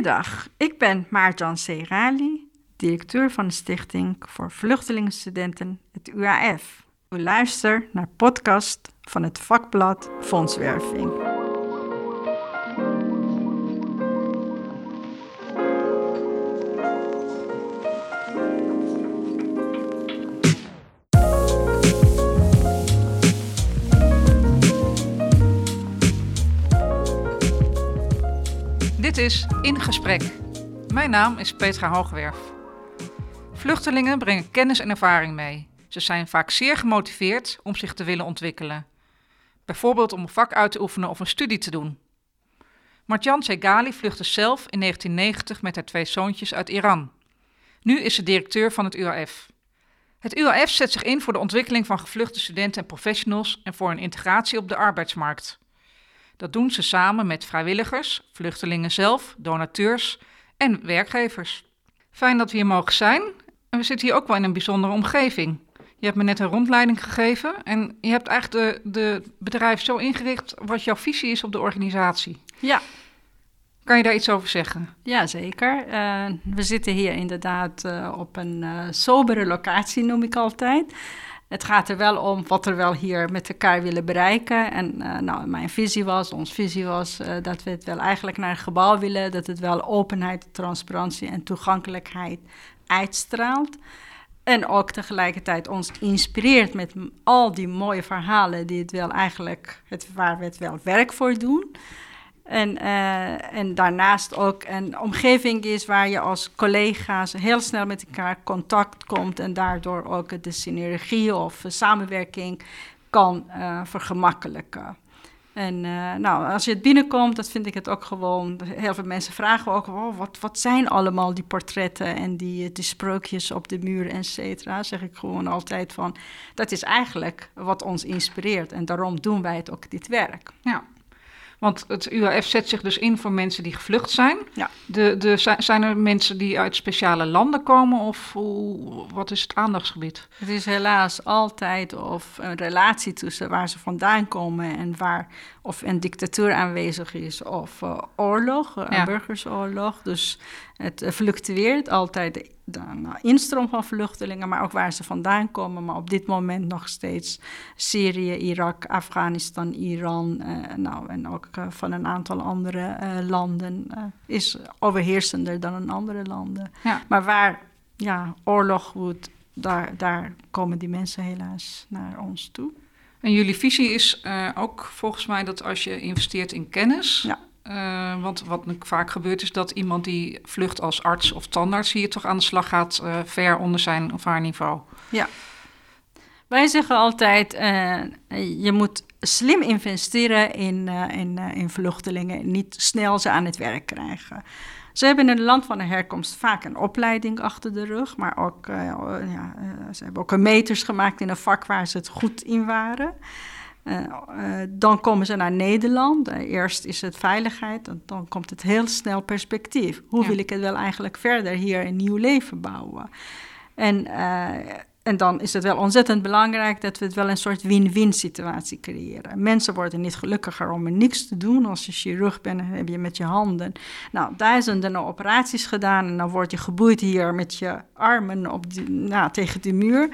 Goeiedag, ik ben Maartjan Serali, directeur van de Stichting voor Vluchtelingenstudenten, het UAF. U luistert naar podcast van het vakblad Fondswerving. Is In Gesprek. Mijn naam is Petra Hoogwerf. Vluchtelingen brengen kennis en ervaring mee. Ze zijn vaak zeer gemotiveerd om zich te willen ontwikkelen. Bijvoorbeeld om een vak uit te oefenen of een studie te doen. Martjan Segali vluchtte zelf in 1990 met haar twee zoontjes uit Iran. Nu is ze directeur van het UAF. Het UAF zet zich in voor de ontwikkeling van gevluchte studenten en professionals en voor een integratie op de arbeidsmarkt. Dat doen ze samen met vrijwilligers, vluchtelingen zelf, donateurs en werkgevers. Fijn dat we hier mogen zijn. En we zitten hier ook wel in een bijzondere omgeving. Je hebt me net een rondleiding gegeven en je hebt eigenlijk de, de bedrijf zo ingericht wat jouw visie is op de organisatie. Ja, Kan je daar iets over zeggen? ja zeker. Eh, we zitten hier inderdaad eh, op een eh, sobere locatie, noem ik altijd. Het gaat er wel om wat we wel hier met elkaar willen bereiken. En eh, nou, mijn visie was, onze visie was, eh, dat we het wel eigenlijk naar een gebouw willen, dat het wel openheid, transparantie en toegankelijkheid uitstraalt. En ook tegelijkertijd ons inspireert met al die mooie verhalen die het wel eigenlijk, het, waar we het wel werk voor doen. En, eh, en daarnaast ook een omgeving is waar je als collega's heel snel met elkaar contact komt en daardoor ook de synergie of samenwerking kan eh, vergemakkelijken. En eh, nou, als je het binnenkomt, dat vind ik het ook gewoon. Heel veel mensen vragen ook: oh, wat, wat zijn allemaal die portretten en die, die sprookjes op de muur, et cetera? Zeg ik gewoon altijd van: dat is eigenlijk wat ons inspireert. En daarom doen wij het ook dit werk. Ja. Want het UAF zet zich dus in voor mensen die gevlucht zijn. Ja. De, de, zi- zijn er mensen die uit speciale landen komen of hoe, wat is het aandachtsgebied? Het is helaas altijd of een relatie tussen waar ze vandaan komen en waar of een dictatuur aanwezig is of eh, oorlog, eh, Ja. een burgersoorlog. Dus het eh, fluctueert altijd de, de nou, instroom van vluchtelingen, maar ook waar ze vandaan komen. Maar op dit moment nog steeds Syrië, Irak, Afghanistan, Iran, eh, nou, en ook eh, van een aantal andere eh, landen eh, is overheersender dan in andere landen. Ja. Maar waar ja, oorlog woedt, daar, daar komen die mensen helaas naar ons toe. En jullie visie is eh, ook volgens mij dat als je investeert in kennis. Ja. eh, want wat natuurlijk vaak gebeurt is dat iemand die vlucht als arts of tandarts hier toch aan de slag gaat, eh, ver onder zijn of haar niveau. Wij zeggen altijd, eh, je moet slim investeren in, eh, in, eh, in vluchtelingen, niet snel ze aan het werk krijgen. Ze hebben in het land van de herkomst vaak een opleiding achter de rug, maar ook, eh, ja, eh, ze hebben ook een meters gemaakt in een vak waar ze het goed in waren. Eh, eh, dan komen ze naar Nederland. Eh, eerst is het veiligheid, en dan komt het heel snel perspectief. Hoe Ja. wil ik het wel eigenlijk verder hier een nieuw leven bouwen? En, eh, en dan is het wel ontzettend belangrijk dat we het wel een soort win-win situatie creëren. Mensen worden niet gelukkiger om er niks te doen. Als je chirurg bent, heb je met je handen nou, duizenden operaties gedaan. En dan word je geboeid hier met je armen op die, nou, tegen de muur.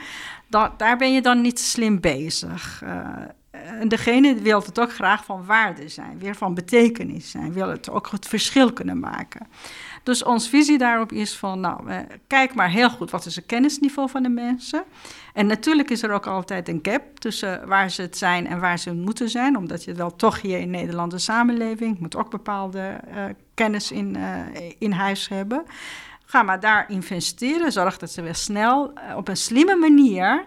Da- daar ben je dan niet slim bezig. Eh, en degene wil het ook graag van waarde zijn, weer van betekenis zijn, wil het ook het verschil kunnen maken. Dus onze visie daarop is van, nou, eh, kijk maar heel goed wat is het kennisniveau van de mensen. En natuurlijk is er ook altijd een gap tussen waar ze het zijn en waar ze moeten zijn, omdat je wel toch hier in Nederland een samenleving moet ook bepaalde eh, kennis in, eh, in huis hebben. Ga maar daar investeren, zorg dat ze weer snel op een slimme manier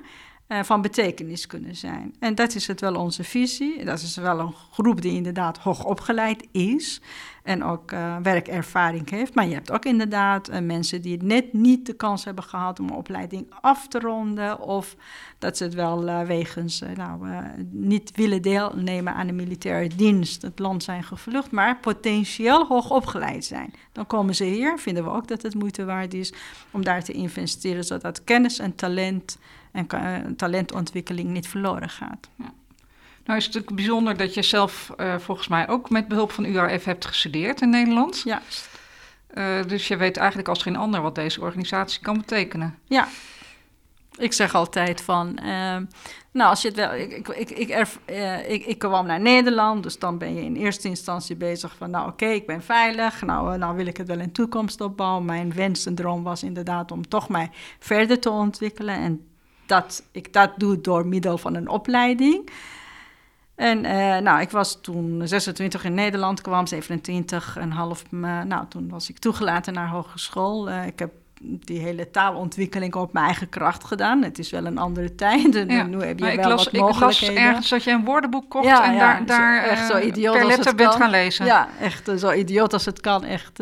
van betekenis kunnen zijn. En dat is het wel onze visie. Dat is wel een groep die inderdaad hoog opgeleid is en ook eh, werkervaring heeft. Maar je hebt ook inderdaad eh, mensen die net niet de kans hebben gehad om een opleiding af te ronden. Of dat ze het wel eh, wegens nou, niet willen deelnemen aan de militaire dienst het land zijn gevlucht, maar potentieel hoog opgeleid zijn. Dan komen ze hier, vinden we ook dat het moeite waard is om daar te investeren, zodat kennis en talent en talentontwikkeling niet verloren gaat. Nou is het natuurlijk bijzonder dat je zelf eh, volgens mij ook met behulp van URF hebt gestudeerd in Nederland. Ja, Uh, dus je weet eigenlijk als geen ander wat deze organisatie kan betekenen. Ja, ik zeg altijd van, uh, nou als je het wel, ik, ik, ik, erf, uh, ik, ik kwam naar Nederland, dus dan ben je in eerste instantie bezig van, nou oké, ik ben veilig, nou, nou wil ik het wel in toekomst opbouwen. Mijn wens en droom was inderdaad om toch mij verder te ontwikkelen en dat ik dat doe door middel van een opleiding. En uh, nou, ik was toen 26 in Nederland, kwam 27 en half. nou, toen was ik toegelaten naar hogeschool. Uh, ik heb die hele taalontwikkeling op mijn eigen kracht gedaan. Het is wel een andere tijd. En ja, nu heb je wel las, wat mogelijkheden. Ik las ergens dat je een woordenboek kocht ja, en ja, daar, daar echt zo uh, idioot per letter bent gaan lezen. Ja, echt zo idioot als het kan. Echt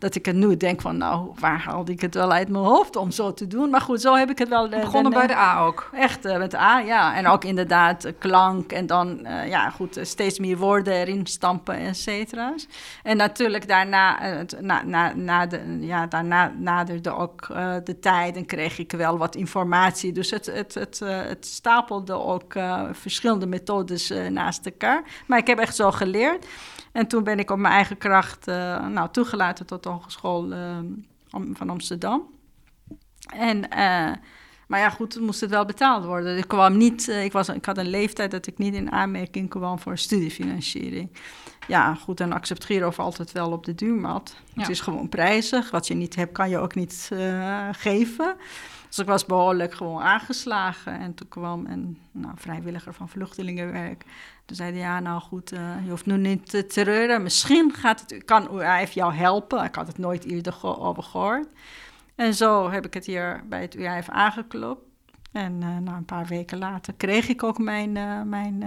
dat ik het nu denk van, nou, waar haalde ik het wel uit mijn hoofd om zo te doen? Maar goed, zo heb ik het wel... Uh, Begonnen bij de A ook? Echt, uh, met de A, ja. En ook inderdaad uh, klank en dan, ja goed, steeds meer woorden erin stampen, et cetera. En natuurlijk daarna, na, na, na de, ja, daarna naderde ook de tijd en kreeg ik wel wat informatie. Dus het, het, het, het stapelde ook verschillende methodes naast elkaar. Maar ik heb echt zo geleerd. En toen ben ik op mijn eigen kracht nou, toegelaten tot Hogeschool uh, van Amsterdam. En, uh, maar ja, goed, moest het wel betaald worden. Ik, kwam niet, ik, was, ik had een leeftijd dat ik niet in aanmerking kwam voor studiefinanciering. Ja, goed, dan accept Giro valt het wel op de duurmat. Ja. Het is gewoon prijzig. Wat je niet hebt, kan je ook niet geven. Dus ik was behoorlijk gewoon aangeslagen. En toen kwam een nou, vrijwilliger van vluchtelingenwerk. Toen zei hij, ja, nou goed, uh, je hoeft nu niet te treuren. Misschien gaat het, kan UIF jou helpen. Ik had het nooit eerder over gehoord. En zo heb ik het hier bij het UIF aangeklopt. En uh, nou, een paar weken later kreeg ik ook mijn, uh, mijn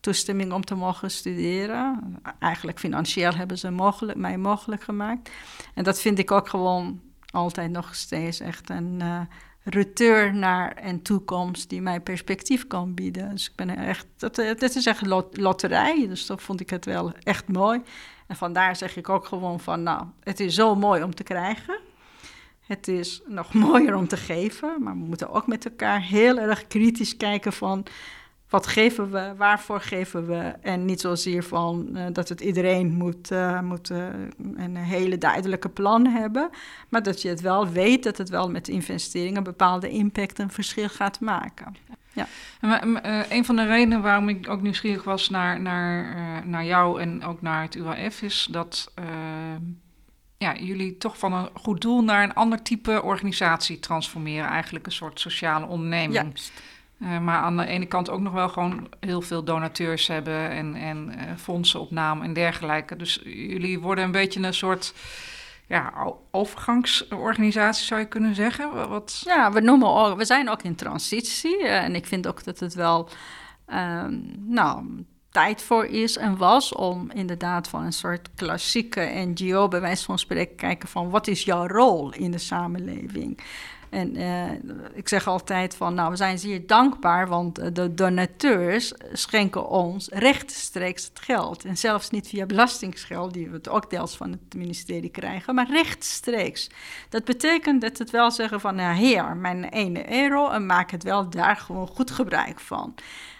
toestemming om te mogen studeren. Eigenlijk financieel hebben ze mogelijk, mij mogelijk gemaakt. En dat vind ik ook gewoon altijd nog steeds echt een uh, return naar een toekomst die mij perspectief kan bieden. Dus ik ben echt, dat, eh, is echt lotterij, dus dat vond ik het wel echt mooi. En vandaar zeg ik ook gewoon van, nou, het is zo mooi om te krijgen. Het is nog mooier om te geven, maar we moeten ook met elkaar heel erg kritisch kijken van wat geven we, waarvoor geven we. En niet zozeer van uh, dat het iedereen moet, uh, moet uh, een hele duidelijke plan hebben. Maar dat je het wel weet dat het wel met investeringen een bepaalde impact een verschil gaat maken. Ja. een van de redenen waarom ik ook nieuwsgierig was naar, naar, naar jou en ook naar het UAF is dat ja, jullie toch van een goed doel naar een ander type organisatie transformeren. Eigenlijk een soort sociale onderneming. Juist. Uh, maar aan de ene kant ook nog wel gewoon heel veel donateurs hebben en, en uh, fondsenopname en dergelijke. Dus jullie worden een beetje een soort ja, overgangsorganisatie, zou je kunnen zeggen. Wat... Ja, we, noemen, we zijn ook in transitie. Uh, en ik vind ook dat het wel ehm, nou, tijd voor is en was om inderdaad van een soort klassieke NGO, bij wijze van spreken, kijken van wat is jouw rol in de samenleving. En uh, ik zeg altijd van, nou, we zijn zeer dankbaar, want eh, de donateurs schenken ons rechtstreeks het geld. En zelfs niet via belastingsgeld, die we het ook deels van het ministerie krijgen, maar rechtstreeks. Dat betekent dat het wel zeggen van, nou heer, mijn ene euro, en maak het wel daar gewoon goed gebruik van.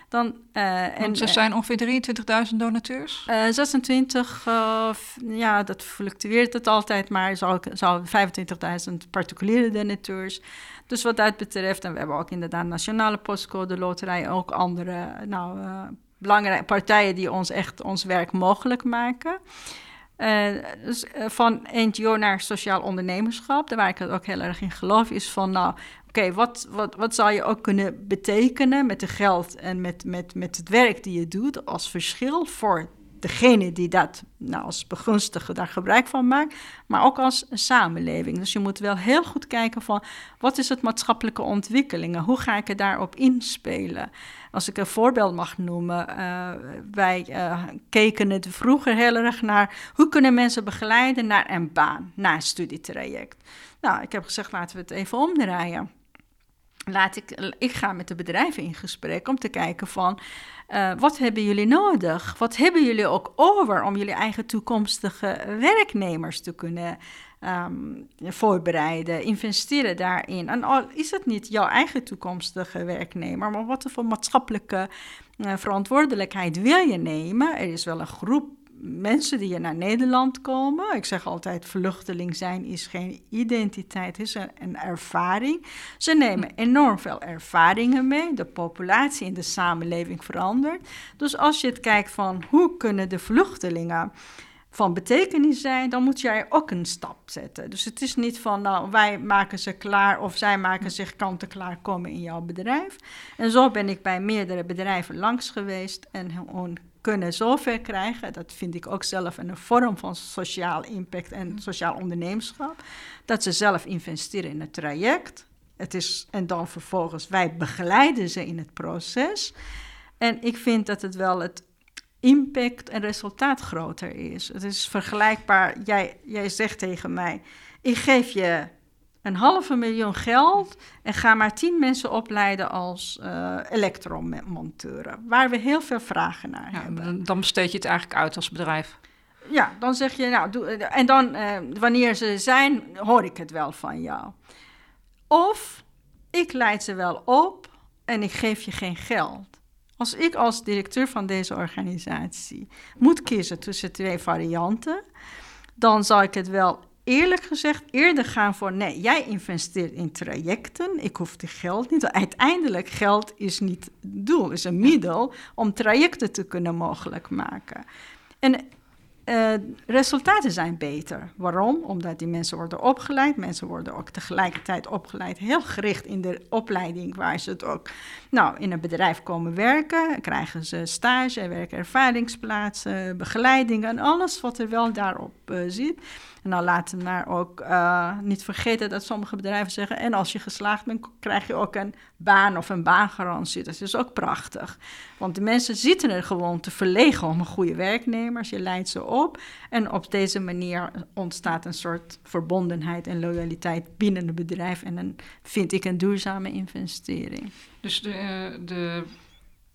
Dan, uh, en, er zijn ongeveer 23.000 donateurs? Uh, 26, uh, ja, dat fluctueert het altijd, maar zou, zou 25.000 particuliere donateurs. Dus wat dat betreft, en we hebben ook inderdaad Nationale Postcode Loterij, ook andere nou, belangrijke partijen die ons echt ons werk mogelijk maken. Uh, dus, uh, van NGO naar sociaal ondernemerschap, daar waar ik het ook heel erg in geloof, is van nou, oké, wat, wat, wat zou je ook kunnen betekenen met het geld en met, met, met het werk die je doet als verschil voor degene die dat nou, als begunstige daar gebruik van maakt, maar ook als een samenleving. Dus je moet wel heel goed kijken van wat is het maatschappelijke ontwikkelingen, hoe ga ik er daarop inspelen. Als ik een voorbeeld mag noemen, uh, wij uh, keken het vroeger heel erg naar hoe kunnen mensen begeleiden naar een baan, naar een studietraject. Nou, ik heb gezegd laten we het even omdraaien laat ik, ik ga met de bedrijven in gesprek om te kijken van uh, wat hebben jullie nodig? Wat hebben jullie ook over om jullie eigen toekomstige werknemers te kunnen um, voorbereiden, investeren daarin? En al is het niet jouw eigen toekomstige werknemer, maar wat voor maatschappelijke uh, verantwoordelijkheid wil je nemen? Er is wel een groep mensen die naar Nederland komen. Ik zeg altijd: vluchteling zijn is geen identiteit, is een, ervaring. Ze nemen enorm veel ervaringen mee. De populatie in de samenleving verandert. Dus als je het kijkt van hoe kunnen de vluchtelingen van betekenis zijn, dan moet jij ook een stap zetten. Dus het is niet van, nou, wij maken ze klaar of zij maken zich kant-en-klaar komen in jouw bedrijf. En zo ben ik bij meerdere bedrijven langs geweest en gewoon kunnen zover krijgen, dat vind ik ook zelf een vorm van sociaal impact en sociaal ondernemerschap, dat ze zelf investeren in het traject. Het is, en dan vervolgens, wij begeleiden ze in het proces. En ik vind dat het wel het impact en resultaat groter is. Het is vergelijkbaar. Jij, jij zegt tegen mij: Ik geef je een halve miljoen geld en ga maar tien mensen opleiden als uh, elektromonteuren, waar we heel veel vragen naar ja, hebben. Dan besteed je het eigenlijk uit als bedrijf. Ja, dan zeg je, nou, doe, en dan uh, wanneer ze zijn, hoor ik het wel van jou. Of ik leid ze wel op en ik geef je geen geld. Als ik als directeur van deze organisatie moet kiezen tussen twee varianten, dan zal ik het wel eerlijk gezegd eerder gaan voor nee, jij investeert in trajecten, ik hoef die geld niet. Uiteindelijk geld is niet het doel, is een middel om trajecten te kunnen mogelijk maken. En uh, resultaten zijn beter. Waarom? Omdat die mensen worden opgeleid. Mensen worden ook tegelijkertijd opgeleid, heel gericht in de opleiding waar ze het ook nou, in een bedrijf komen werken. Krijgen ze stage, werken ervaringsplaatsen, begeleiding en alles wat er wel daarop uh, zit. En dan laten we maar ook uh, niet vergeten dat sommige bedrijven zeggen: en als je geslaagd bent, krijg je ook een baan of een baangarantie. Dat is ook prachtig. Want de mensen zitten er gewoon te verlegen om een goede werknemers. Je leidt ze op. En op deze manier ontstaat een soort verbondenheid en loyaliteit binnen het bedrijf. En dan vind ik een duurzame investering. Dus de, de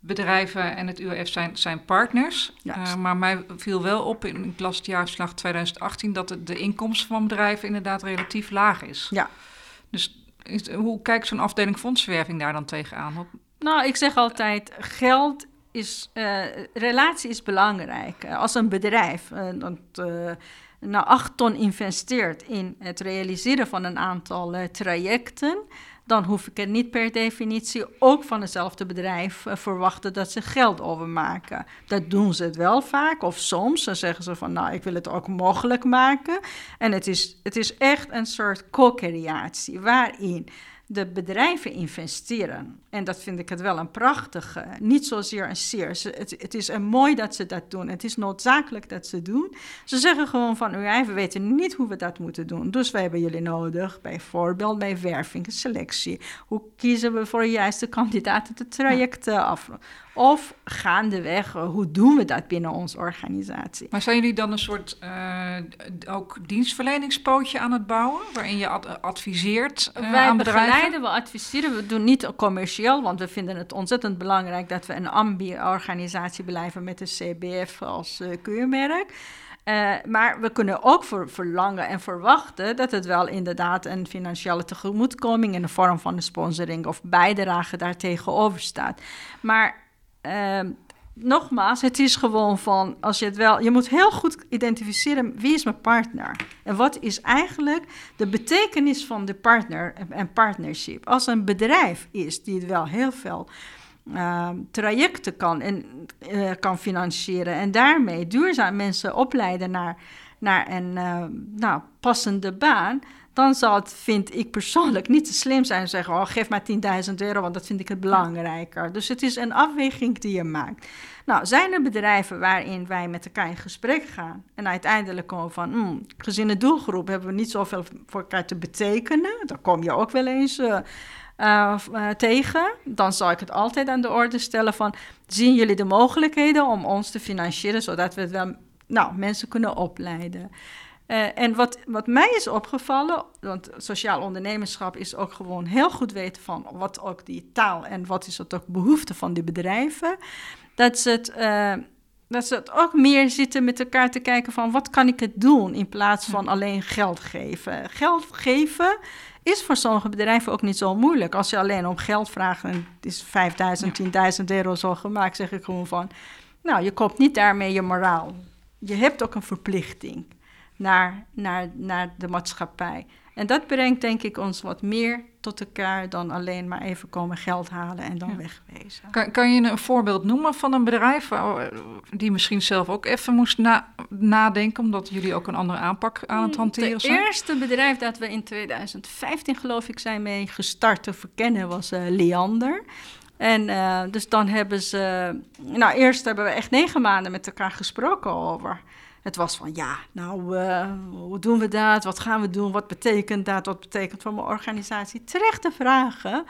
bedrijven en het UWF zijn, zijn partners. Uh, maar mij viel wel op in het las jaarslag 2018 dat de, de inkomsten van bedrijven inderdaad relatief laag is. Ja. Dus is, hoe kijkt zo'n afdeling fondswerving daar dan tegenaan? Nou, ik zeg altijd, geld is, uh, relatie is belangrijk. Uh, als een bedrijf dat nou acht ton investeert in het realiseren van een aantal trajecten dan hoef ik er niet per definitie ook van hetzelfde bedrijf uh, verwachten dat ze geld overmaken. Dat doen ze het wel vaak, of soms. Dan zeggen ze van, nou, ik wil het ook mogelijk maken. En het is, het is echt een soort co-creatie, waarin de bedrijven investeren. En dat vind ik het wel een prachtige, niet zozeer een zeer. Het, het is een mooi dat ze dat doen. Het is noodzakelijk dat ze doen. Ze zeggen gewoon van, we weten niet hoe we dat moeten doen. Dus wij hebben jullie nodig, bijvoorbeeld bij werving, selectie. Hoe kiezen we voor de juiste kandidaten de trajecten af? Of gaandeweg, eh, hoe doen we dat binnen onze organisatie? Maar zijn jullie dan een soort uh, ook dienstverleningspootje aan het bouwen, waarin je adviseert uh, Wij aan bedrijven? begeleiden, we adviseren, we doen niet commercieel, want we vinden het ontzettend belangrijk dat we een ambi-organisatie blijven met de CBF als uh, keurmerk. Uh, maar we kunnen ook ver verlangen en verwachten dat het wel inderdaad een financiële tegemoetkoming in de vorm van een sponsoring of bijdrage daartegenover staat. Maar uh, nogmaals, het is gewoon van, als je het wel, je moet heel goed identificeren wie is mijn partner en wat is eigenlijk de betekenis van de partner en partnership. Als een bedrijf is die wel heel veel uh, trajecten kan, en, uh, kan financieren en daarmee duurzaam mensen opleiden naar, naar een uh, nou, passende baan, dan zal het, vind ik persoonlijk, niet te slim zijn zeggen: oh, geef maar 10.000 euro, want dat vind ik het belangrijker. Dus het is een afweging die je maakt. Nou, zijn er bedrijven waarin wij met elkaar in gesprek gaan en uiteindelijk komen van, gezien de doelgroep hebben we niet zoveel voor elkaar te betekenen, dan kom je ook wel eens. Uh, uh, tegen, dan zal ik het altijd aan de orde stellen van... zien jullie de mogelijkheden om ons te financieren... zodat we het wel, nou, mensen kunnen opleiden. Uh, en wat, wat mij is opgevallen, want sociaal ondernemerschap is ook gewoon heel goed weten van wat ook die taal en wat is het ook behoefte van die bedrijven, dat ze het, uh, dat ze het ook meer zitten met elkaar te kijken van wat kan ik het doen in plaats van alleen geld geven. Geld geven is voor sommige bedrijven ook niet zo moeilijk. Als je alleen om geld vraagt en het is 5000, 10.000 euro zo gemaakt, zeg ik gewoon van, nou, je koopt niet daarmee je moraal. Je hebt ook een verplichting naar, naar, naar de maatschappij. En dat brengt denk ik ons wat meer tot elkaar dan alleen maar even komen geld halen en dan ja. wegwezen. Kan, kan je een voorbeeld noemen van een bedrijf oh, die misschien zelf ook even moest na, nadenken, omdat jullie ook een andere aanpak aan het mm, hanteren zijn? Het eerste bedrijf dat we in 2015 geloof ik zijn mee gestart te verkennen was uh, Leander. En uh, dus dan hebben ze, nou eerst hebben we echt negen maanden met elkaar gesproken over het was van ja, nou, uh, hoe doen we dat? Wat gaan we doen? Wat betekent dat? Wat betekent voor mijn organisatie? Terechte vragen.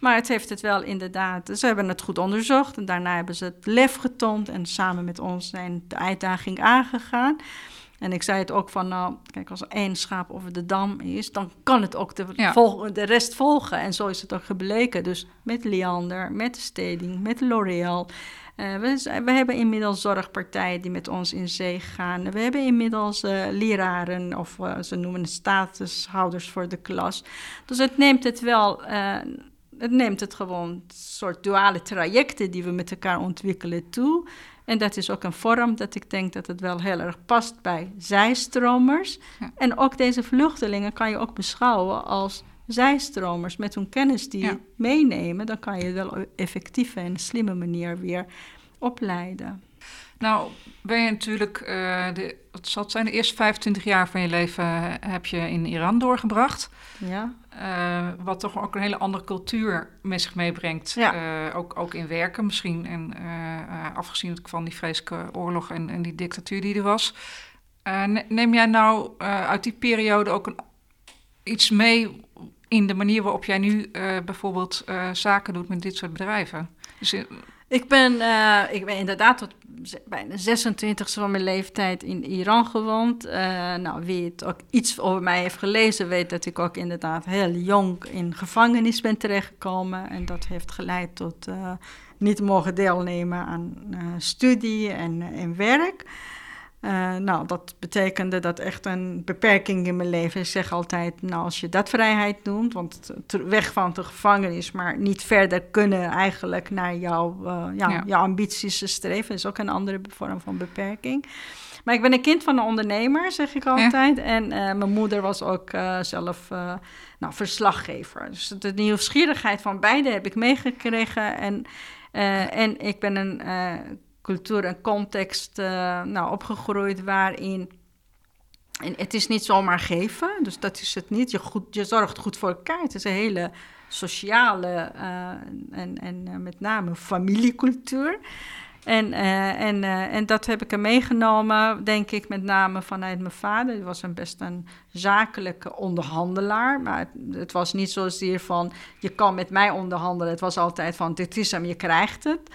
Maar het heeft het wel inderdaad. Ze hebben het goed onderzocht en daarna hebben ze het lef getoond en samen met ons zijn de uitdaging aangegaan. En ik zei het ook van, nou, kijk, als er één schaap over de dam is, dan kan het ook de, de rest volgen. En zo is het ook gebleken. Dus met Leander, met de Steding, met L'Oréal. Uh, we, we, hebben inmiddels zorgpartijen die met ons in zee gaan. We hebben inmiddels uh, leraren, of uh, ze noemen het statushouders voor de klas. Dus het neemt het wel, het neemt het gewoon soort duale trajecten die we met elkaar ontwikkelen toe. En dat is ook een vorm dat ik denk dat het wel heel erg past bij zijstromers. En ook deze vluchtelingen kan je ook beschouwen als zijstromers met hun kennis die ja. meenemen. Dan kan je wel effectief en slimme manier weer opleiden. Nou, ben je natuurlijk, uh, de, wat zal het zijn, de eerste 25 jaar van je leven heb je in Iran doorgebracht. Ja. Uh, wat toch ook een hele andere cultuur met zich meebrengt. Ja. Uh, ook, ook in werken misschien. En afgezien van die vreselijke oorlog en, en die dictatuur die er was. neem jij nou uit die periode ook een, iets mee in de manier waarop jij nu bijvoorbeeld zaken doet met dit soort bedrijven? Dus, ik ben, ik ben inderdaad tot bijna 26 van mijn leeftijd in Iran gewoond. Nou, wie het ook iets over mij heeft gelezen, weet dat ik ook inderdaad heel jong in gevangenis ben terechtgekomen. En dat heeft geleid tot niet mogen deelnemen aan studie en, en werk. Uh, nou, dat betekende dat echt een beperking in mijn leven. Ik zeg altijd, nou, als je dat vrijheid noemt, want weg van de gevangenis, maar niet verder kunnen eigenlijk naar jouw, uh, ja, ja. jouw ambities streven, is ook een andere vorm van beperking. Maar ik ben een kind van een ondernemer, zeg ik altijd. En uh, mijn moeder was ook zelf nou, verslaggever. Dus de nieuwsgierigheid van beide heb ik meegekregen. En, en ik ben een cultuur en context uh, nou, opgegroeid waarin. En het is niet zomaar geven, dus dat is het niet. Je, goed, je zorgt goed voor elkaar. Het is een hele sociale uh, en, en uh, met name familiecultuur. En, en, en dat heb ik er meegenomen, denk ik, met name vanuit mijn vader. Hij was een best een zakelijke onderhandelaar. Maar het, het was niet zozeer van, je kan met mij onderhandelen. Het was altijd van, dit is hem, je krijgt het.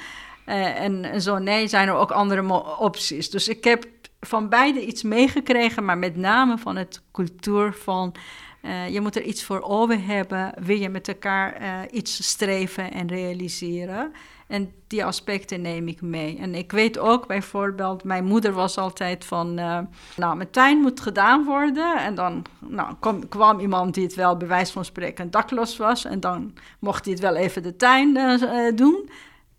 Uh, en, zo nee, zijn er ook andere opties. Dus ik heb van beide iets meegekregen, maar met name van het cultuur van... Uh, je moet er iets voor over hebben, wil je met elkaar uh, iets streven en realiseren. En die aspecten neem ik mee. En ik weet ook bijvoorbeeld, mijn moeder was altijd van, uh, nou, mijn tuin moet gedaan worden. En dan nou, kwam iemand die het wel, bij wijze van spreken, dakloos was. En dan mocht hij het wel even de tuin doen.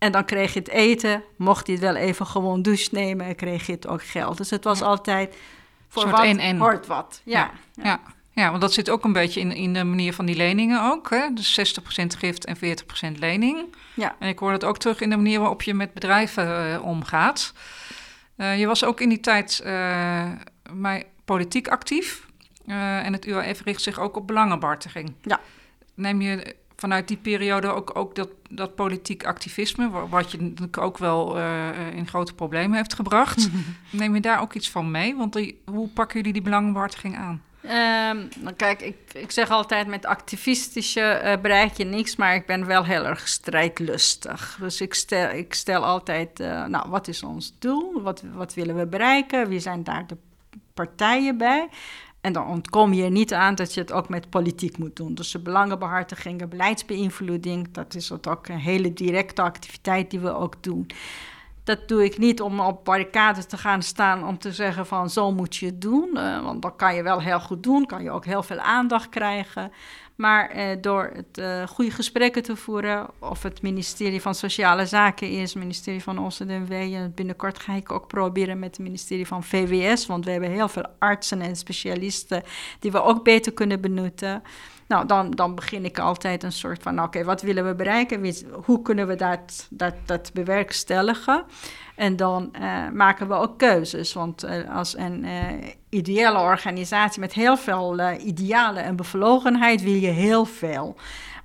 En dan kreeg je het eten, mocht hij het wel even gewoon douche nemen en kreeg je het ook geld. Dus het was altijd voor wat en -en. hoort wat. Ja. Ja. ja. ja. want dat zit ook een beetje in, in de manier van die leningen ook. Hè? Dus 60% gift en 40% lening. Ja. En ik hoor dat ook terug in de manier waarop je met bedrijven uh, omgaat. Uh, je was ook in die tijd uh, politiek actief. en het UAF richt zich ook op belangenbehartiging. Ja. Neem je vanuit die periode ook, ook dat, dat politiek activisme, wat je natuurlijk ook wel uh, in grote problemen heeft gebracht. Neem je daar ook iets van mee? Want die, hoe pakken jullie die belangenbehartiging aan? Um, nou kijk, ik, ik zeg altijd met activistische uh, bereik je niks, maar ik ben wel heel erg strijdlustig. Dus ik stel, ik stel altijd, uh, nou, wat is ons doel? Wat, wat willen we bereiken? Wie zijn daar de partijen bij? En dan ontkom je er niet aan dat je het ook met politiek moet doen. Dus de belangenbehartiging, beleidsbeïnvloeding, dat is ook een hele directe activiteit die we ook doen. Dat doe ik niet om op barricades te gaan staan om te zeggen van zo moet je het doen. Uh, want dat kan je wel heel goed doen, kan je ook heel veel aandacht krijgen. Maar eh, door het uh, goede gesprekken te voeren, of het ministerie van Sociale Zaken is, het ministerie van OCDW, binnenkort ga ik ook proberen met het ministerie van VWS, want we hebben heel veel artsen en specialisten die we ook beter kunnen benutten. Nou, dan, dan begin ik altijd een soort van: oké, wat willen we bereiken? Hoe kunnen we dat, dat, dat bewerkstelligen? En dan uh, maken we ook keuzes. Want uh, als een uh, ideale organisatie met heel veel idealen en bevlogenheid wil je heel veel.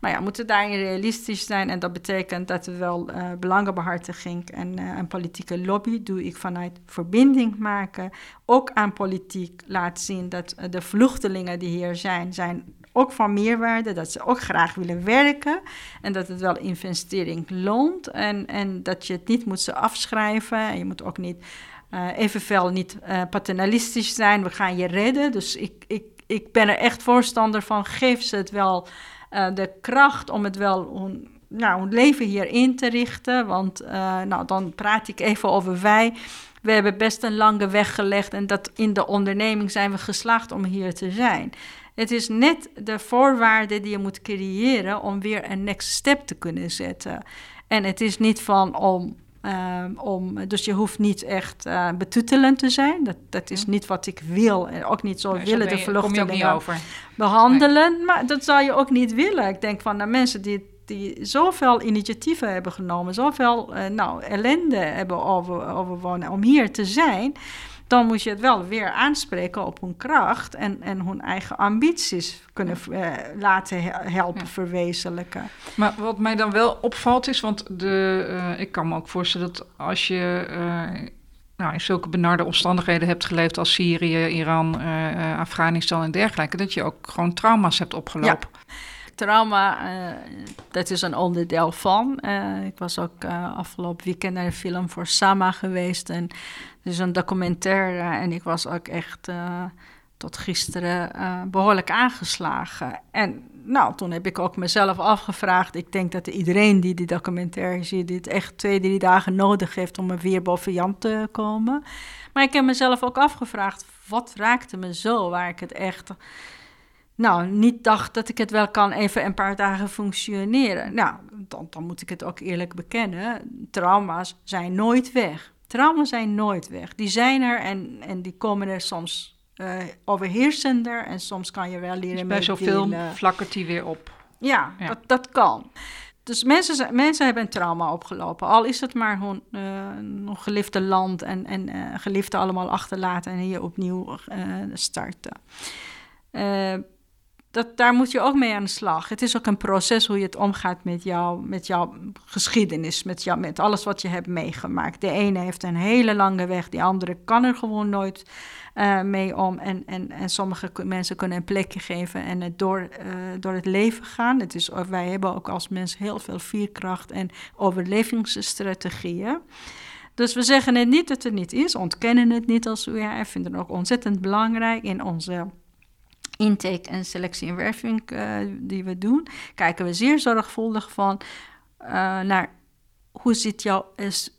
Maar ja, moeten daarin realistisch zijn. En dat betekent dat we wel belangenbehartiging en een politieke lobby doe ik vanuit verbinding maken. Ook aan politiek laat zien dat de vluchtelingen die hier zijn, zijn ook van meerwaarde, dat ze ook graag willen werken en dat het wel investering loont en, en dat je het niet moet ze afschrijven en je moet ook niet uh, niet uh, paternalistisch zijn, we gaan je redden. Dus ik, ik, ik ben er echt voorstander van, geef ze het wel uh, de kracht om het wel hun, nou, hun leven hier in te richten, want nou, dan praat ik even over wij. We hebben best een lange weg gelegd en dat in de onderneming zijn we geslaagd om hier te zijn. Het is net de voorwaarde die je moet creëren om weer een next step te kunnen zetten. En het is niet van om. Um, om dus je hoeft niet echt uh, betuttelend te zijn. Dat, dat is niet wat ik wil. En ook niet zo nee, willen de vluchtelingen behandelen. Nee. Maar dat zou je ook niet willen. Ik denk van de mensen die die zoveel initiatieven hebben genomen, zoveel uh, nou, ellende hebben over, overwonnen om hier te zijn dan moet je het wel weer aanspreken op hun kracht en, en hun eigen ambities kunnen uh, laten helpen verwezenlijken. Maar wat mij dan wel opvalt is, want de, uh, ik kan me ook voorstellen dat als je uh, nou, in zulke benarde omstandigheden hebt geleefd als Syrië, Iran, Afghanistan en dergelijke, dat je ook gewoon trauma's hebt opgelopen. Ja trauma, uh, dat is een onderdeel van. Uh, ik was ook uh, afgelopen weekend naar een film voor Sama geweest. En is een documentaire. En ik was ook echt tot gisteren behoorlijk aangeslagen. En nou, toen heb ik ook mezelf afgevraagd. Ik denk dat iedereen die die documentaire ziet, dit echt twee, drie dagen nodig heeft om er weer boven Jan te komen. Maar ik heb mezelf ook afgevraagd, wat raakte me zo, waar ik het echt nou, niet dacht dat ik het wel kan even een paar dagen functioneren. Nou, dan, dan moet ik het ook eerlijk bekennen. Trauma's zijn nooit weg. Trauma's zijn nooit weg. Die zijn er en, en die komen er soms uh, overheersender. En soms kan je wel leren dus bij zoveel flakkert die weer op. Ja, ja, Dat, dat kan. Dus mensen, mensen hebben een trauma opgelopen. Al is het maar hun uh, geliefde land en, en uh, geliefde allemaal achterlaten en hier opnieuw starten dat, daar moet je ook mee aan de slag. Het is ook een proces hoe je het omgaat met, jou, met jouw geschiedenis, met, jou, met alles wat je hebt meegemaakt. De ene heeft een hele lange weg, de andere kan er gewoon nooit uh, mee om. En, en, en sommige mensen kunnen een plekje geven en het door, uh, door het leven gaan. Het is, wij hebben ook als mens heel veel vierkracht en overlevingsstrategieën. Dus we zeggen het niet dat het niet is, ontkennen het niet als UAF, vinden het ook ontzettend belangrijk in onze intake en selectie en werving uh, die we doen, kijken we zeer zorgvuldig van uh, naar hoe zit jouw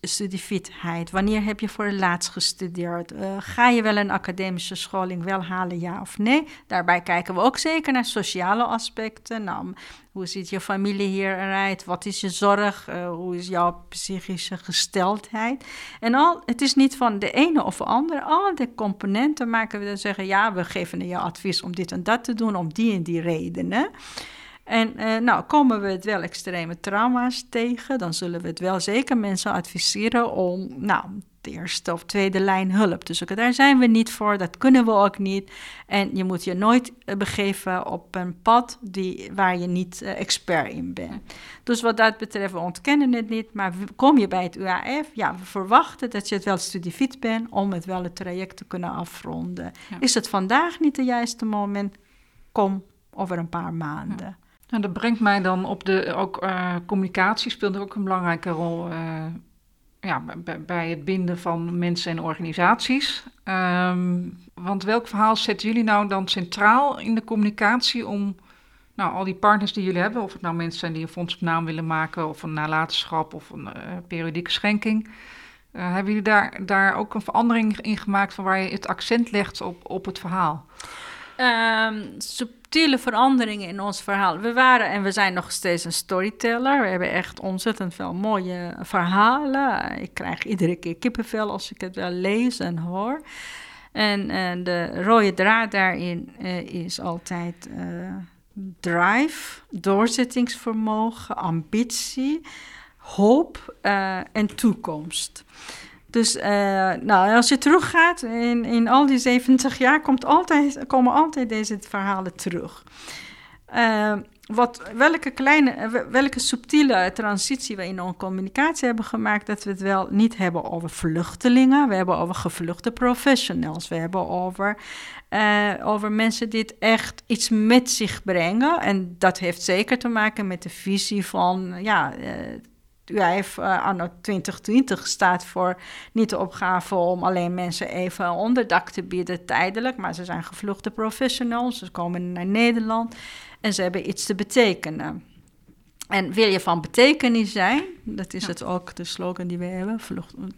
studiefitheid? Wanneer heb je voor het laatst gestudeerd? Uh, ga je wel een academische scholing wel halen, ja of nee? Daarbij kijken we ook zeker naar sociale aspecten. Nou, hoe ziet je familie hier eruit? Wat is je zorg? Uh, hoe is jouw psychische gesteldheid? En al, het is niet van de ene of de andere. Al de componenten maken we dan zeggen: ja, we geven je advies om dit en dat te doen, om die en die redenen. En uh, nou, komen we het wel extreme trauma's tegen, dan zullen we het wel zeker mensen adviseren om, nou, de eerste of tweede lijn hulp te zoeken. Daar zijn we niet voor, dat kunnen we ook niet. En je moet je nooit uh, begeven op een pad die, waar je niet uh, expert in bent. Dus wat dat betreft, we ontkennen het niet, maar kom je bij het UAF, ja, we verwachten dat je het wel studiefit bent om het wel het traject te kunnen afronden. Ja. Is het vandaag niet het juiste moment? Kom over een paar maanden. Ja. Nou, dat brengt mij dan op de. Ook uh, communicatie speelt ook een belangrijke rol. Uh, ja, bij, het binden van mensen en organisaties. Um, want welk verhaal zetten jullie nou dan centraal in de communicatie om. Nou, al die partners die jullie hebben, of het nou mensen zijn die een fonds op naam willen maken, of een nalatenschap of een uh, periodieke schenking. hebben jullie daar, daar ook een verandering in gemaakt van waar je het accent legt op, op het verhaal? Um, subtiele veranderingen in ons verhaal. We waren en we zijn nog steeds een storyteller. We hebben echt ontzettend veel mooie verhalen. Ik krijg iedere keer kippenvel als ik het wel lees en hoor. En, en de rode draad daarin uh, is altijd uh, drive, doorzettingsvermogen, ambitie, hoop en toekomst. Dus uh, nou, als je teruggaat in, in al die 70 jaar, komt altijd, komen altijd deze verhalen terug. Uh, wat, welke kleine, welke subtiele transitie we in onze communicatie hebben gemaakt, dat we het wel niet hebben over vluchtelingen, we hebben over gevluchte professionals, we hebben over, over mensen die het echt iets met zich brengen. En dat heeft zeker te maken met de visie van ja, UIF uh, anno 2020 staat voor niet de opgave om alleen mensen even onderdak te bieden tijdelijk, maar ze zijn gevluchte professionals, ze komen naar Nederland en ze hebben iets te betekenen. En wil je van betekenis zijn, dat is het ook de slogan die we hebben,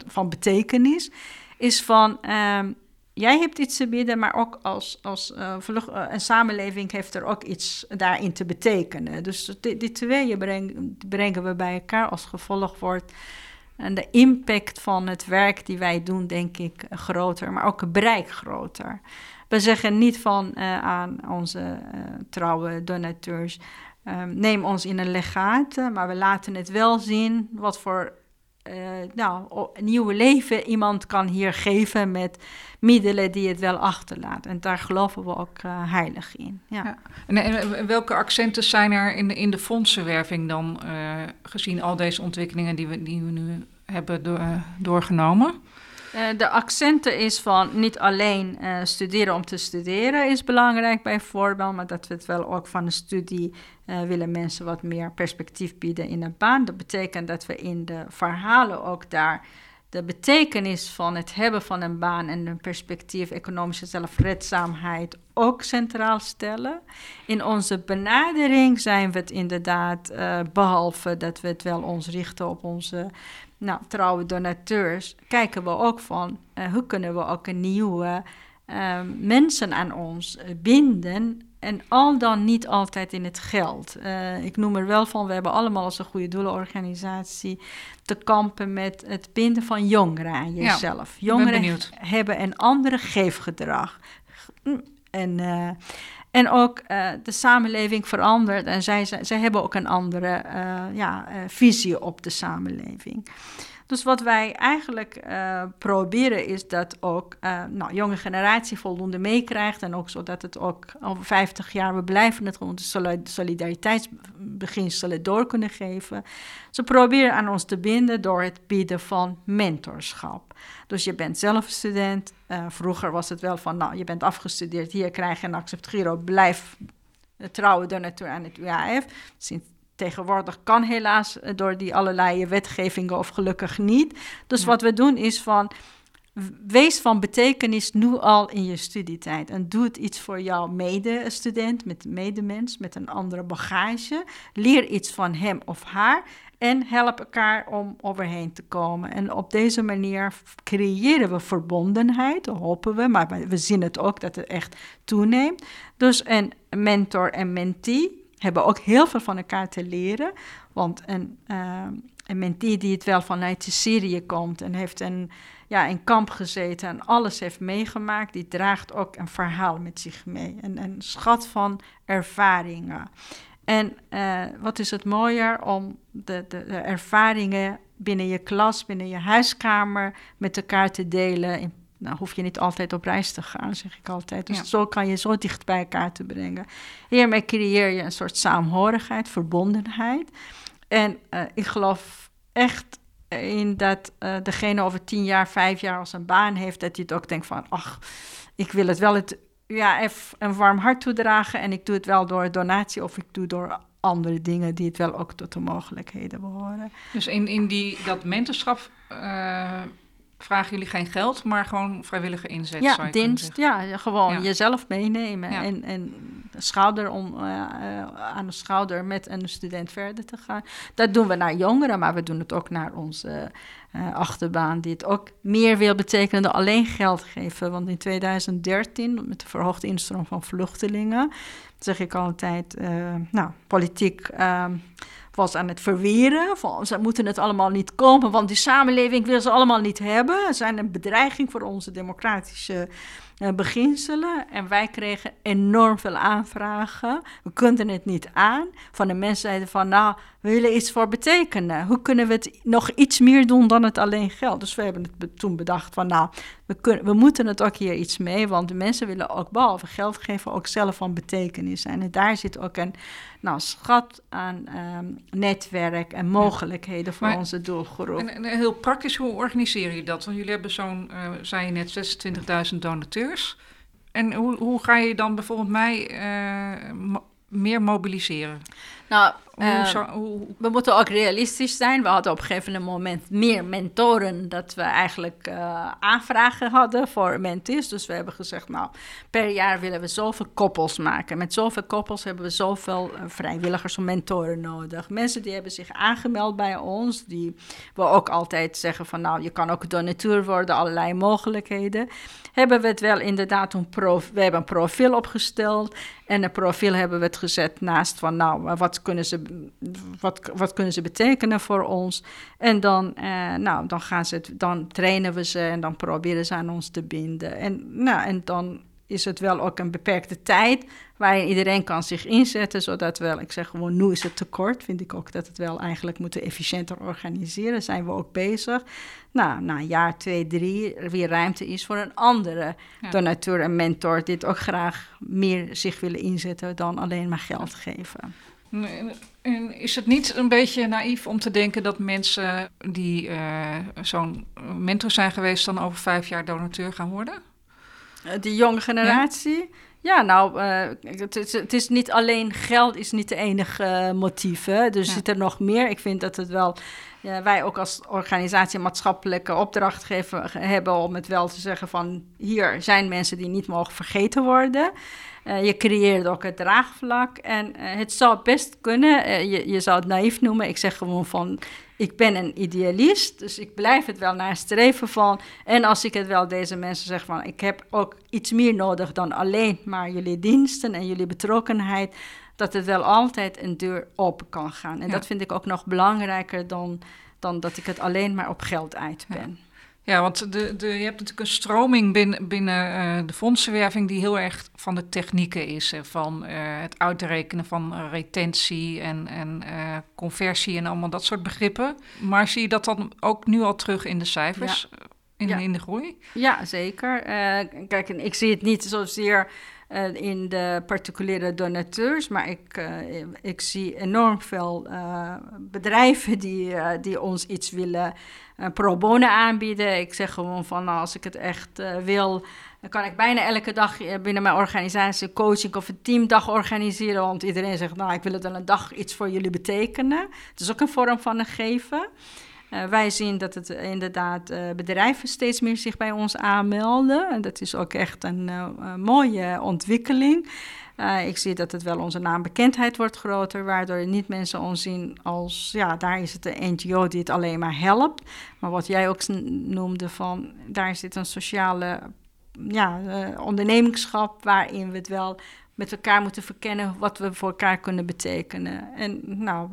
van betekenis, is van um, jij hebt iets te bieden, maar ook als, als uh, een samenleving heeft er ook iets daarin te betekenen. Dus die, tweeën brengen, brengen we bij elkaar als gevolg wordt. En de impact van het werk die wij doen, denk ik, groter, maar ook het bereik groter. We zeggen niet van uh, aan onze trouwe donateurs, um, neem ons in een legaat, maar we laten het wel zien wat voor uh, nou, nieuwe leven iemand kan hier geven met middelen die het wel achterlaat. En daar geloven we ook uh, heilig in. Ja. En, welke accenten zijn er in de, in de fondsenwerving dan, uh, gezien al deze ontwikkelingen die we, die we nu hebben do, doorgenomen? Uh, de accenten is van niet alleen uh, studeren om te studeren is belangrijk bijvoorbeeld, maar dat we het wel ook van de studie uh, willen mensen wat meer perspectief bieden in een baan. Dat betekent dat we in de verhalen ook daar de betekenis van het hebben van een baan en een perspectief economische zelfredzaamheid ook centraal stellen. In onze benadering zijn we het inderdaad, uh, behalve dat we het wel ons richten op onze nou, trouwe donateurs, kijken we ook van uh, hoe kunnen we ook een nieuwe uh, mensen aan ons binden en al dan niet altijd in het geld. Uh, ik noem er wel van, we hebben allemaal als een goede doelenorganisatie te kampen met het binden van jongeren aan jezelf. Ja, jongeren hebben een andere geefgedrag. En, uh, en ook uh, de samenleving verandert en zij, zij, hebben ook een andere ja, visie op de samenleving. Dus wat wij eigenlijk uh, proberen is dat ook uh, nou, jonge generatie voldoende meekrijgt. En ook zodat het ook over 50 jaar, we blijven het gewoon de solidariteitsbeginselen door kunnen geven. Ze proberen aan ons te binden door het bieden van mentorschap. Dus je bent zelf student. Uh, vroeger was het wel van, nou, je bent afgestudeerd, hier krijg je een accept Giro, blijf trouwe donateur aan het UAF. Sinds tegenwoordig kan helaas eh, door die allerlei wetgevingen of gelukkig niet. Dus wat we doen is van wees van betekenis nu al in je studietijd. En doe het iets voor jouw medestudent, met medemens, met een andere bagage. Leer iets van hem of haar en help elkaar om overheen te komen. En op deze manier creëren we verbondenheid, hopen we, maar we zien het ook dat het echt toeneemt. Dus een mentor en mentee hebben ook heel veel van elkaar te leren. Want een, uh, een mentee die het wel vanuit Syrië komt en heeft een, ja, in kamp gezeten en alles heeft meegemaakt, die draagt ook een verhaal met zich mee. Een, een schat van ervaringen. En uh, wat is het mooier om de, de, de, ervaringen binnen je klas, binnen je huiskamer met elkaar te delen in nou hoef je niet altijd op reis te gaan, zeg ik altijd. Dus zo kan je zo dicht bij elkaar te brengen. Hiermee creëer je een soort saamhorigheid, verbondenheid. En uh, ik geloof echt in dat uh, degene over tien jaar, vijf jaar als een baan heeft, dat hij het ook denkt van, ach, ik wil het wel het, ja, even een warm hart toedragen en ik doe het wel door donatie of ik doe door andere dingen die het wel ook tot de mogelijkheden behoren. Dus in, in die, dat mentorschap uh, vragen jullie geen geld, maar gewoon vrijwillige inzet. Ja, dienst. Ja, gewoon jezelf meenemen en, en schouder om, uh, aan de schouder met een student verder te gaan. Dat doen we naar jongeren, maar we doen het ook naar onze uh, achterban die het ook meer wil betekenen dan alleen geld geven. Want in 2013, met de verhoogde instroom van vluchtelingen, zeg ik altijd, nou, politiek uh, was aan het verweren. Van, ze moeten het allemaal niet komen, want die samenleving wil ze allemaal niet hebben. Ze zijn een bedreiging voor onze democratische beginselen. En wij kregen enorm veel aanvragen. We konden het niet aan. Van de mensen zeiden van, nou, we willen iets voor betekenen. Hoe kunnen we het nog iets meer doen dan het alleen geld? Dus we hebben het toen bedacht van, nou, we, kunnen, we moeten het ook hier iets mee. Want de mensen willen ook, behalve geld geven, ook zelf van betekenis zijn. En daar zit ook een nou, schat aan um, netwerk en mogelijkheden voor Maar- onze doelgroep. En, en heel praktisch, hoe organiseer je dat? Want jullie hebben zo'n, eh zei je net, 26.000 donateurs. En hoe, hoe ga je dan bijvoorbeeld mij eh, meer mobiliseren? nou, Hoe, eh, hoe, we moeten ook realistisch zijn. We hadden op een gegeven moment meer mentoren dat we eigenlijk eh, aanvragen hadden voor mentees. Dus we hebben gezegd, nou, per jaar willen we zoveel koppels maken. Met zoveel koppels hebben we zoveel eh, vrijwilligers of mentoren nodig. Mensen die hebben zich aangemeld bij ons, die we ook altijd zeggen van, nou, je kan ook donateur worden, allerlei mogelijkheden. Hebben we het wel inderdaad een prof, we hebben een profiel opgesteld. En een profiel hebben we het gezet naast van, nou, wat kunnen ze, wat, wat kunnen ze betekenen voor ons? En dan, eh, nou, dan, gaan ze het, dan trainen we ze en dan proberen ze aan ons te binden. En, nou, en dan is het wel ook een beperkte tijd waarin iedereen kan zich inzetten, zodat wel, ik zeg gewoon, nu is het tekort, vind ik ook dat het wel eigenlijk moeten efficiënter organiseren, zijn we ook bezig. Nou, na een jaar, twee, drie, er weer ruimte is voor een andere Ja. donateur en mentor die het ook graag meer zich willen inzetten dan alleen maar geld geven. En- en is het niet een beetje naïef om te denken dat mensen die eh, zo'n mentor zijn geweest, dan over vijf jaar donateur gaan worden? Eh, Die jonge generatie. Ja, nou, eh, het, is, het is niet alleen geld is niet de enige motief. Hè? Dus Ja. zit er nog meer. Ik vind dat het wel. Ja, wij ook als organisatie maatschappelijke opdracht geven, hebben om het wel te zeggen van hier zijn mensen die niet mogen vergeten worden. Eh, je creëert ook het draagvlak en eh, het zou best kunnen. eh, je, je zou het naïef noemen. Ik zeg gewoon van ik ben een idealist, dus ik blijf het wel nastreven van. En als ik het wel deze mensen zeg van, ik heb ook iets meer nodig dan alleen maar jullie diensten en jullie betrokkenheid, dat het wel altijd een deur open kan gaan. En Ja. dat vind ik ook nog belangrijker dan, dan dat ik het alleen maar op geld uit ben. Ja, want de, de, je hebt natuurlijk een stroming binnen, binnen eh, de fondsenwerving die heel erg van de technieken is. Hè, van eh, het uitrekenen van retentie en, en eh, conversie en allemaal dat soort begrippen. Maar zie je dat dan ook nu al terug in de cijfers, in, Ja. in de groei? Ja, zeker. Kijk, en ik zie het niet zozeer eh, in de particuliere donateurs, maar ik, eh, ik zie enorm veel eh, bedrijven die, die ons iets willen pro bono aanbieden. Ik zeg gewoon van, nou, als ik het echt wil, dan kan ik bijna elke dag binnen mijn organisatie coaching of een teamdag organiseren, want iedereen zegt, nou, ik wil het dan een dag iets voor jullie betekenen. Het is ook een vorm van een geven. Eh, wij zien dat het eh, inderdaad eh, bedrijven steeds meer zich bij ons aanmelden. En dat is ook echt een mooie ontwikkeling. Ik zie dat het wel onze naambekendheid wordt groter, waardoor niet mensen ons zien als, ja, daar is het een NGO die het alleen maar helpt. Maar wat jij ook noemde van, daar zit een sociale ja, ondernemingschap waarin we het wel met elkaar moeten verkennen wat we voor elkaar kunnen betekenen. En nou,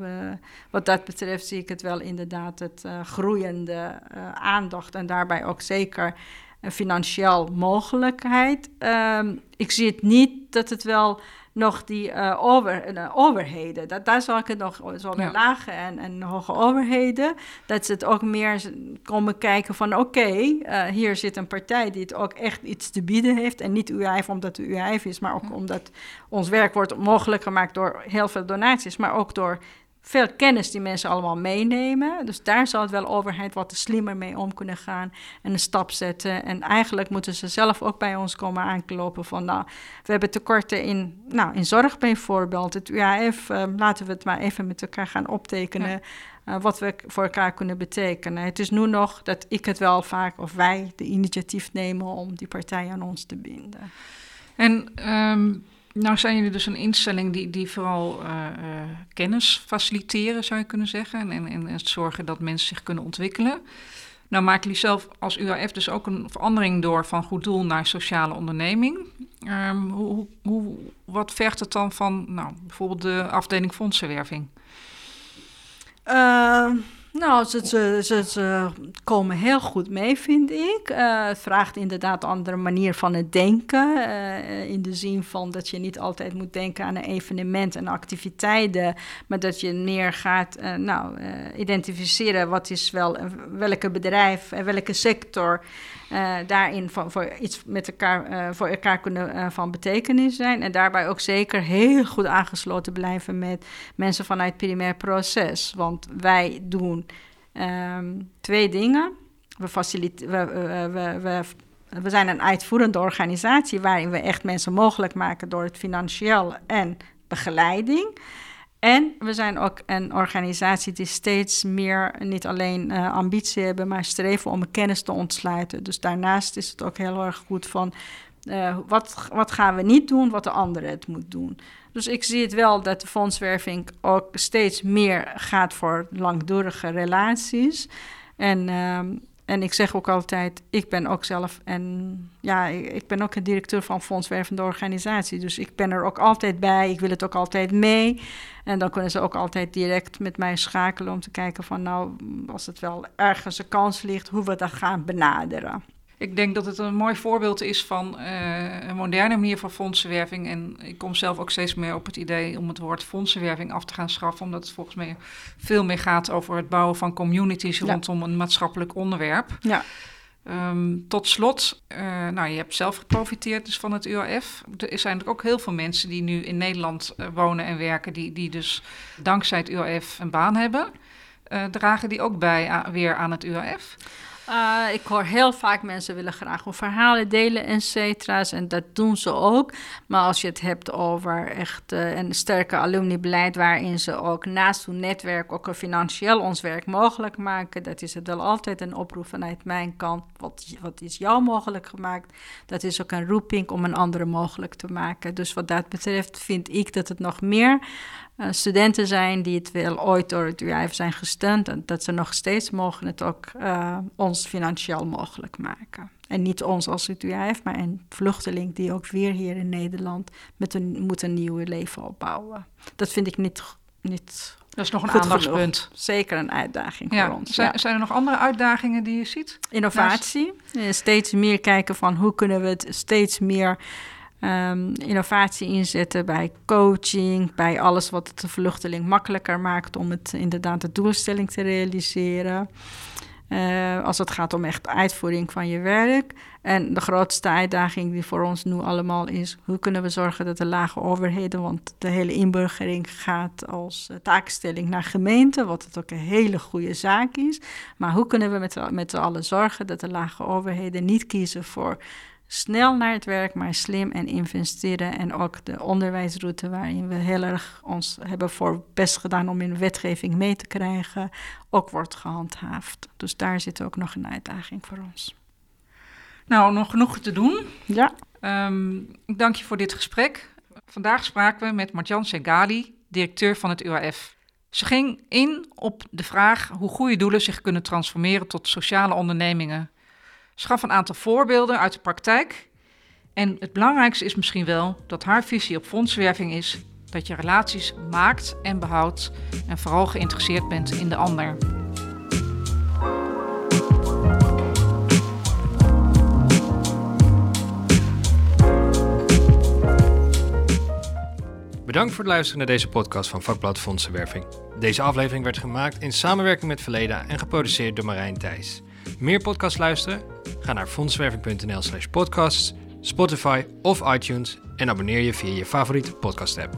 wat dat betreft zie ik het wel inderdaad het eh, groeiende eh, aandacht en daarbij ook zeker een financieel mogelijkheid. Ehm, ik zie het niet dat het wel nog die eh, over, eh, overheden, dat, daar zal ik het nog zowel Ja. lage en, en hoge overheden, dat ze het ook meer komen kijken van oké, eh, hier zit een partij die het ook echt iets te bieden heeft. En niet UIF omdat het UIF is, maar ook omdat ons werk wordt mogelijk gemaakt door heel veel donaties, maar ook door veel kennis die mensen allemaal meenemen. Dus daar zal het wel overheid wat slimmer mee om kunnen gaan en een stap zetten. En eigenlijk moeten ze zelf ook bij ons komen aankloppen van, nou, we hebben tekorten in, nou, in zorg bijvoorbeeld. Het UAF, eh, laten we het maar even met elkaar gaan optekenen. eh, wat we voor elkaar kunnen betekenen. Het is nu nog dat ik het wel vaak, of wij, de initiatief nemen om die partij aan ons te binden. En ehm, nou zijn jullie dus een instelling die, die vooral eh, eh, kennis faciliteren, zou je kunnen zeggen. En, en, en zorgen dat mensen zich kunnen ontwikkelen. Nou maken jullie zelf als UAF dus ook een verandering door van goed doel naar sociale onderneming. Um, hoe, hoe, wat vergt het dan van nou, bijvoorbeeld de afdeling fondsenwerving? Uh, nou, ze, ze, ze, komen heel goed mee, vind ik. Uh, het vraagt inderdaad een andere manier van het denken. Uh, in de zin van dat je niet altijd moet denken aan een evenement en activiteiten. Maar dat je meer gaat uh, nou, identificeren wat is wel welke bedrijf en welke sector daarin van, voor iets met elkaar, voor elkaar kunnen van betekenis zijn. En daarbij ook zeker heel goed aangesloten blijven met mensen vanuit het primair proces. Want wij doen Um, twee dingen. We, we, we, we, we, zijn een uitvoerende organisatie waarin we echt mensen mogelijk maken door het financieel en begeleiding. En we zijn ook een organisatie die steeds meer niet alleen uh, ambitie hebben, maar streven om kennis te ontsluiten. Dus daarnaast is het ook heel erg goed van uh, wat, wat gaan we niet doen, wat de andere het moet doen. Dus ik zie het wel dat de fondswerving ook steeds meer gaat voor langdurige relaties. En, ehm, en ik zeg ook altijd, ik ben ook zelf en ja, ik ben ook een directeur van fondswervende organisatie. Dus ik ben er ook altijd bij. Ik wil het ook altijd mee. En dan kunnen ze ook altijd direct met mij schakelen om te kijken van nou, als het wel ergens een kans ligt, hoe we dat gaan benaderen. Ik denk dat het een mooi voorbeeld is van uh, een moderne manier van fondsenwerving. En ik kom zelf ook steeds meer op het idee om het woord fondsenwerving af te gaan schaffen. Omdat het volgens mij veel meer gaat over het bouwen van communities rondom een maatschappelijk onderwerp. Ja. Um, tot slot, uh, nou, je hebt zelf geprofiteerd dus van het UAF. Er zijn er ook heel veel mensen die nu in Nederland uh, wonen en werken, die, die dus dankzij het UAF een baan hebben. Uh, dragen die ook bij weer aan het UAF? Uh, ik hoor heel vaak mensen willen graag hun verhalen delen, et cetera's. En dat doen ze ook. Maar als je het hebt over echt uh, een sterke alumnibeleid... waarin ze ook naast hun netwerk ook financieel ons werk mogelijk maken... dat is het wel altijd een oproep vanuit mijn kant. Wat, wat is jou mogelijk gemaakt? Dat is ook een roeping om een andere mogelijk te maken. Dus wat dat betreft vind ik dat het nog meer uh, studenten zijn die het wel ooit door het UIF zijn gesteund. En dat ze nog steeds mogen het ook uh, ons financieel mogelijk maken. En niet ons als het UIF, maar een vluchteling die ook weer hier in Nederland met een, moet een nieuw leven opbouwen. Dat vind ik niet, niet dat is nog een aandachtspunt. Zeker een uitdaging voor ons. Zijn, ja. zijn, er nog andere uitdagingen die je ziet? Innovatie. Steeds meer kijken van hoe kunnen we het steeds meer um, innovatie inzetten bij coaching, bij alles wat het de vluchteling makkelijker maakt om het inderdaad de doelstelling te realiseren. Uh, als het gaat om echt uitvoering van je werk. En de grootste uitdaging die voor ons nu allemaal is: hoe kunnen we zorgen dat de lage overheden, want de hele inburgering gaat als taakstelling naar gemeenten, wat het ook een hele goede zaak is. Maar hoe kunnen we met, met z'n allen zorgen dat de lage overheden niet kiezen voor snel naar het werk, maar slim en investeren. En ook de onderwijsroute waarin we heel erg ons hebben voor best gedaan om in wetgeving mee te krijgen, ook wordt gehandhaafd. Dus daar zit ook nog een uitdaging voor ons. Nou, nog genoeg te doen. Ja. Um, ik dank je voor dit gesprek. Vandaag spraken we met Marjan Segali, directeur van het UAF. Ze ging in op de vraag hoe goede doelen zich kunnen transformeren tot sociale ondernemingen schaf een aantal voorbeelden uit de praktijk. En het belangrijkste is misschien wel dat haar visie op fondswerving is dat je relaties maakt en behoudt en vooral geïnteresseerd bent in de ander. Bedankt voor het luisteren naar deze podcast van Vakblad Fondsenwerving. Deze aflevering werd gemaakt in samenwerking met Verleda en geproduceerd door Marijn Thijs. Meer podcasts luisteren? Ga naar fondswerving.nl slash podcasts, Spotify of iTunes en abonneer je via je favoriete podcast app.